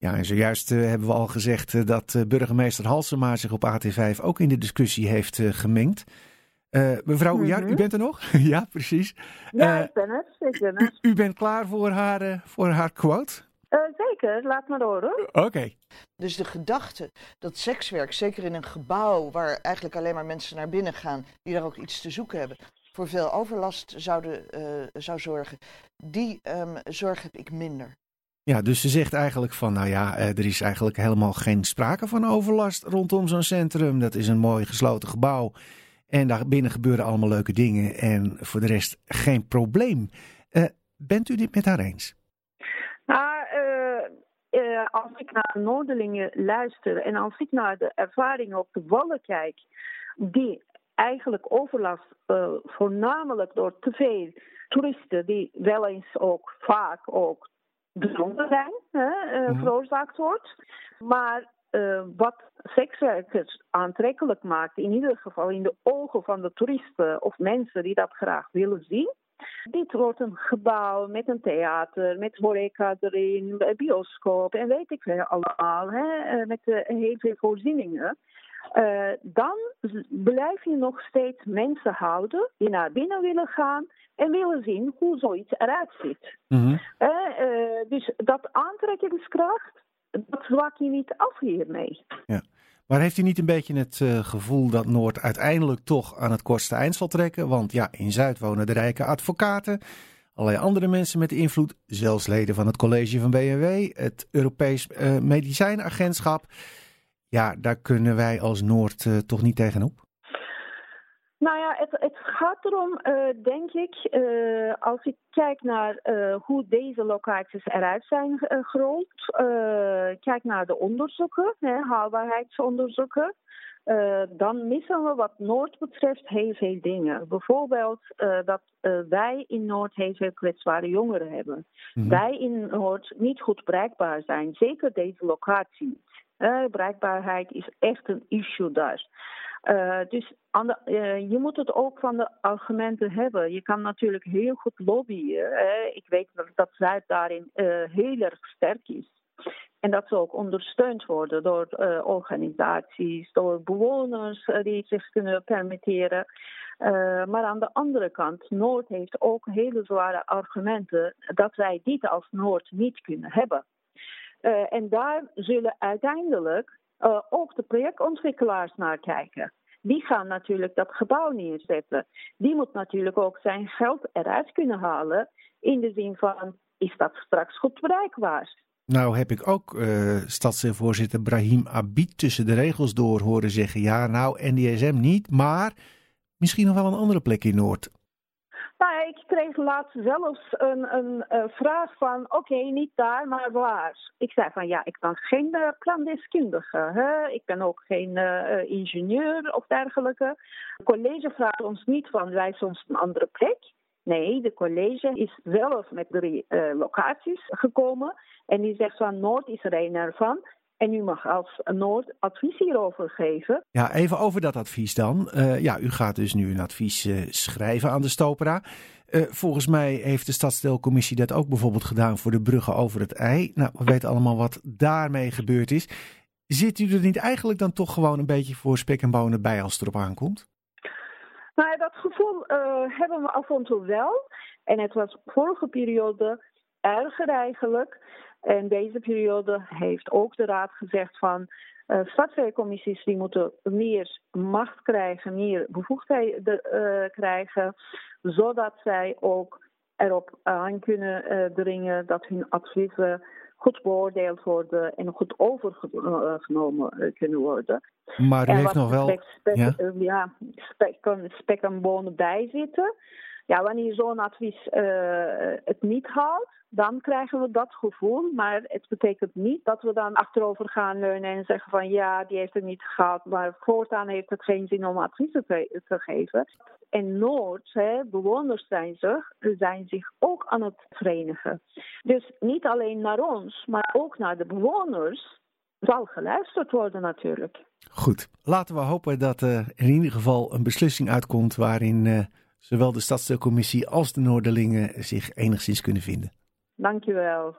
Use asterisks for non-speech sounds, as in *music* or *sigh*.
Ja, en zojuist uh, hebben we al gezegd uh, dat uh, burgemeester Halsema zich op AT5 ook in de discussie heeft gemengd. mevrouw mm -hmm. u bent er nog? *laughs* ja, precies. Ja, ik ben er. Ik ben er. U, u, bent klaar voor haar, voor haar quote? zeker, laat maar horen. Oké. Okay. Dus de gedachte dat sekswerk, zeker in een gebouw waar eigenlijk alleen maar mensen naar binnen gaan, die daar ook iets te zoeken hebben, voor veel overlast zouden, zou zorgen, die um, zorg heb ik minder. Ja, dus ze zegt eigenlijk van, nou ja, er is eigenlijk helemaal geen sprake van overlast rondom zo'n centrum. Dat is een mooi gesloten gebouw en daar binnen gebeuren allemaal leuke dingen en voor de rest geen probleem. Uh, bent u dit met haar eens? Nou, uh, als ik naar de Noorderlingen luister en als ik naar de ervaringen op de Wallen kijk, die eigenlijk overlast voornamelijk door te veel toeristen, die wel eens ook vaak ook dronken zijn, hè, uh, veroorzaakt wordt. Maar uh, wat sekswerkers aantrekkelijk maakt, in ieder geval in de ogen van de toeristen of mensen die dat graag willen zien. Dit wordt een gebouw met een theater, met horeca erin, een bioscoop en weet ik veel allemaal, hè, eh, met heel veel voorzieningen. Uh, dan blijf je nog steeds mensen houden die naar binnen willen gaan en willen zien hoe zoiets eruit ziet. Mm -hmm. uh, uh, dus dat aantrekkingskracht, dat zwak je niet af hiermee. Ja. Maar heeft u niet een beetje het gevoel dat Noord uiteindelijk toch aan het kortste eind zal trekken? Want ja, in Zuid wonen de rijke advocaten, allerlei andere mensen met invloed, zelfs leden van het college van BMW, het Europees Medicijnagentschap. Ja, daar kunnen wij als Noord toch niet tegenop? Nou ja, het, het gaat erom, uh, denk ik, uh, als ik kijk naar hoe deze locaties eruit zijn gerold, kijk naar de onderzoeken, hè, haalbaarheidsonderzoeken, dan missen we wat Noord betreft heel veel dingen. Bijvoorbeeld dat wij in Noord heel veel kwetsbare jongeren hebben. Mm-hmm. Wij in Noord niet goed bereikbaar zijn, zeker deze locatie. Bereikbaarheid is echt een issue daar. Uh, dus de, uh, je moet het ook van de argumenten hebben. Je kan natuurlijk heel goed lobbyen. Ik weet dat, dat Zuid daarin heel erg sterk is. En dat ze ook ondersteund worden door organisaties, door bewoners die zich kunnen permitteren. maar aan de andere kant, Noord heeft ook hele zware argumenten dat wij dit als Noord niet kunnen hebben. En daar zullen uiteindelijk uh, ook de projectontwikkelaars naar kijken. Die gaan natuurlijk dat gebouw neerzetten. Die moet natuurlijk ook zijn geld eruit kunnen halen. In de zin van, is dat straks goed bereikbaar? Nou heb ik ook uh, stadsvoorzitter Brahim Abid tussen de regels door horen zeggen... ja, nou, NDSM niet, maar misschien nog wel een andere plek in Noord. Nou, ik kreeg laatst zelfs een, een, vraag van, oké, niet daar, maar waar? Ik zei van, ja, ik ben geen uh. Hè? Ik ben ook geen uh, ingenieur of dergelijke. Het college vraagt ons niet van, wijs ons een andere plek. Nee, de college is zelf met drie uh, locaties gekomen. En die zegt van, Noord is er een ervan. En u mag als Noord advies hierover geven. Ja, even over dat advies dan. Uh, ja, u gaat dus nu een advies uh, schrijven aan de Stopera. Uh, volgens mij heeft de stadsdeelcommissie dat ook bijvoorbeeld gedaan voor de bruggen over het ei. Nou, we weten allemaal wat daarmee gebeurd is. Zit u er niet eigenlijk dan toch gewoon een beetje voor spek en bonen bij als het erop aankomt? Nou, dat gevoel hebben we af en toe wel. En het was vorige periode erger eigenlijk. En deze periode heeft ook de Raad gezegd van uh, die moeten meer macht krijgen, meer bevoegdheden uh, krijgen, zodat zij ook erop aan kunnen uh, dringen dat hun adviezen goed beoordeeld worden en goed overgenomen kunnen worden. Maar u heeft nog wel... Spek, spek, ja, ja spek, spek en bonen bij zitten. Ja, wanneer zo'n advies het niet haalt, dan krijgen we dat gevoel. Maar het betekent niet dat we dan achterover gaan leunen en zeggen van ja, die heeft het niet gehad, maar voortaan heeft het geen zin om advies te, geven. En Noord, hè, bewoners zijn zich, zijn zich ook aan het verenigen. Dus niet alleen naar ons, maar ook naar de bewoners zal geluisterd worden natuurlijk. Goed, laten we hopen dat er in ieder geval een beslissing uitkomt waarin uh, zowel de stadsdeelcommissie als de Noorderlingen zich enigszins kunnen vinden. Dankjewel.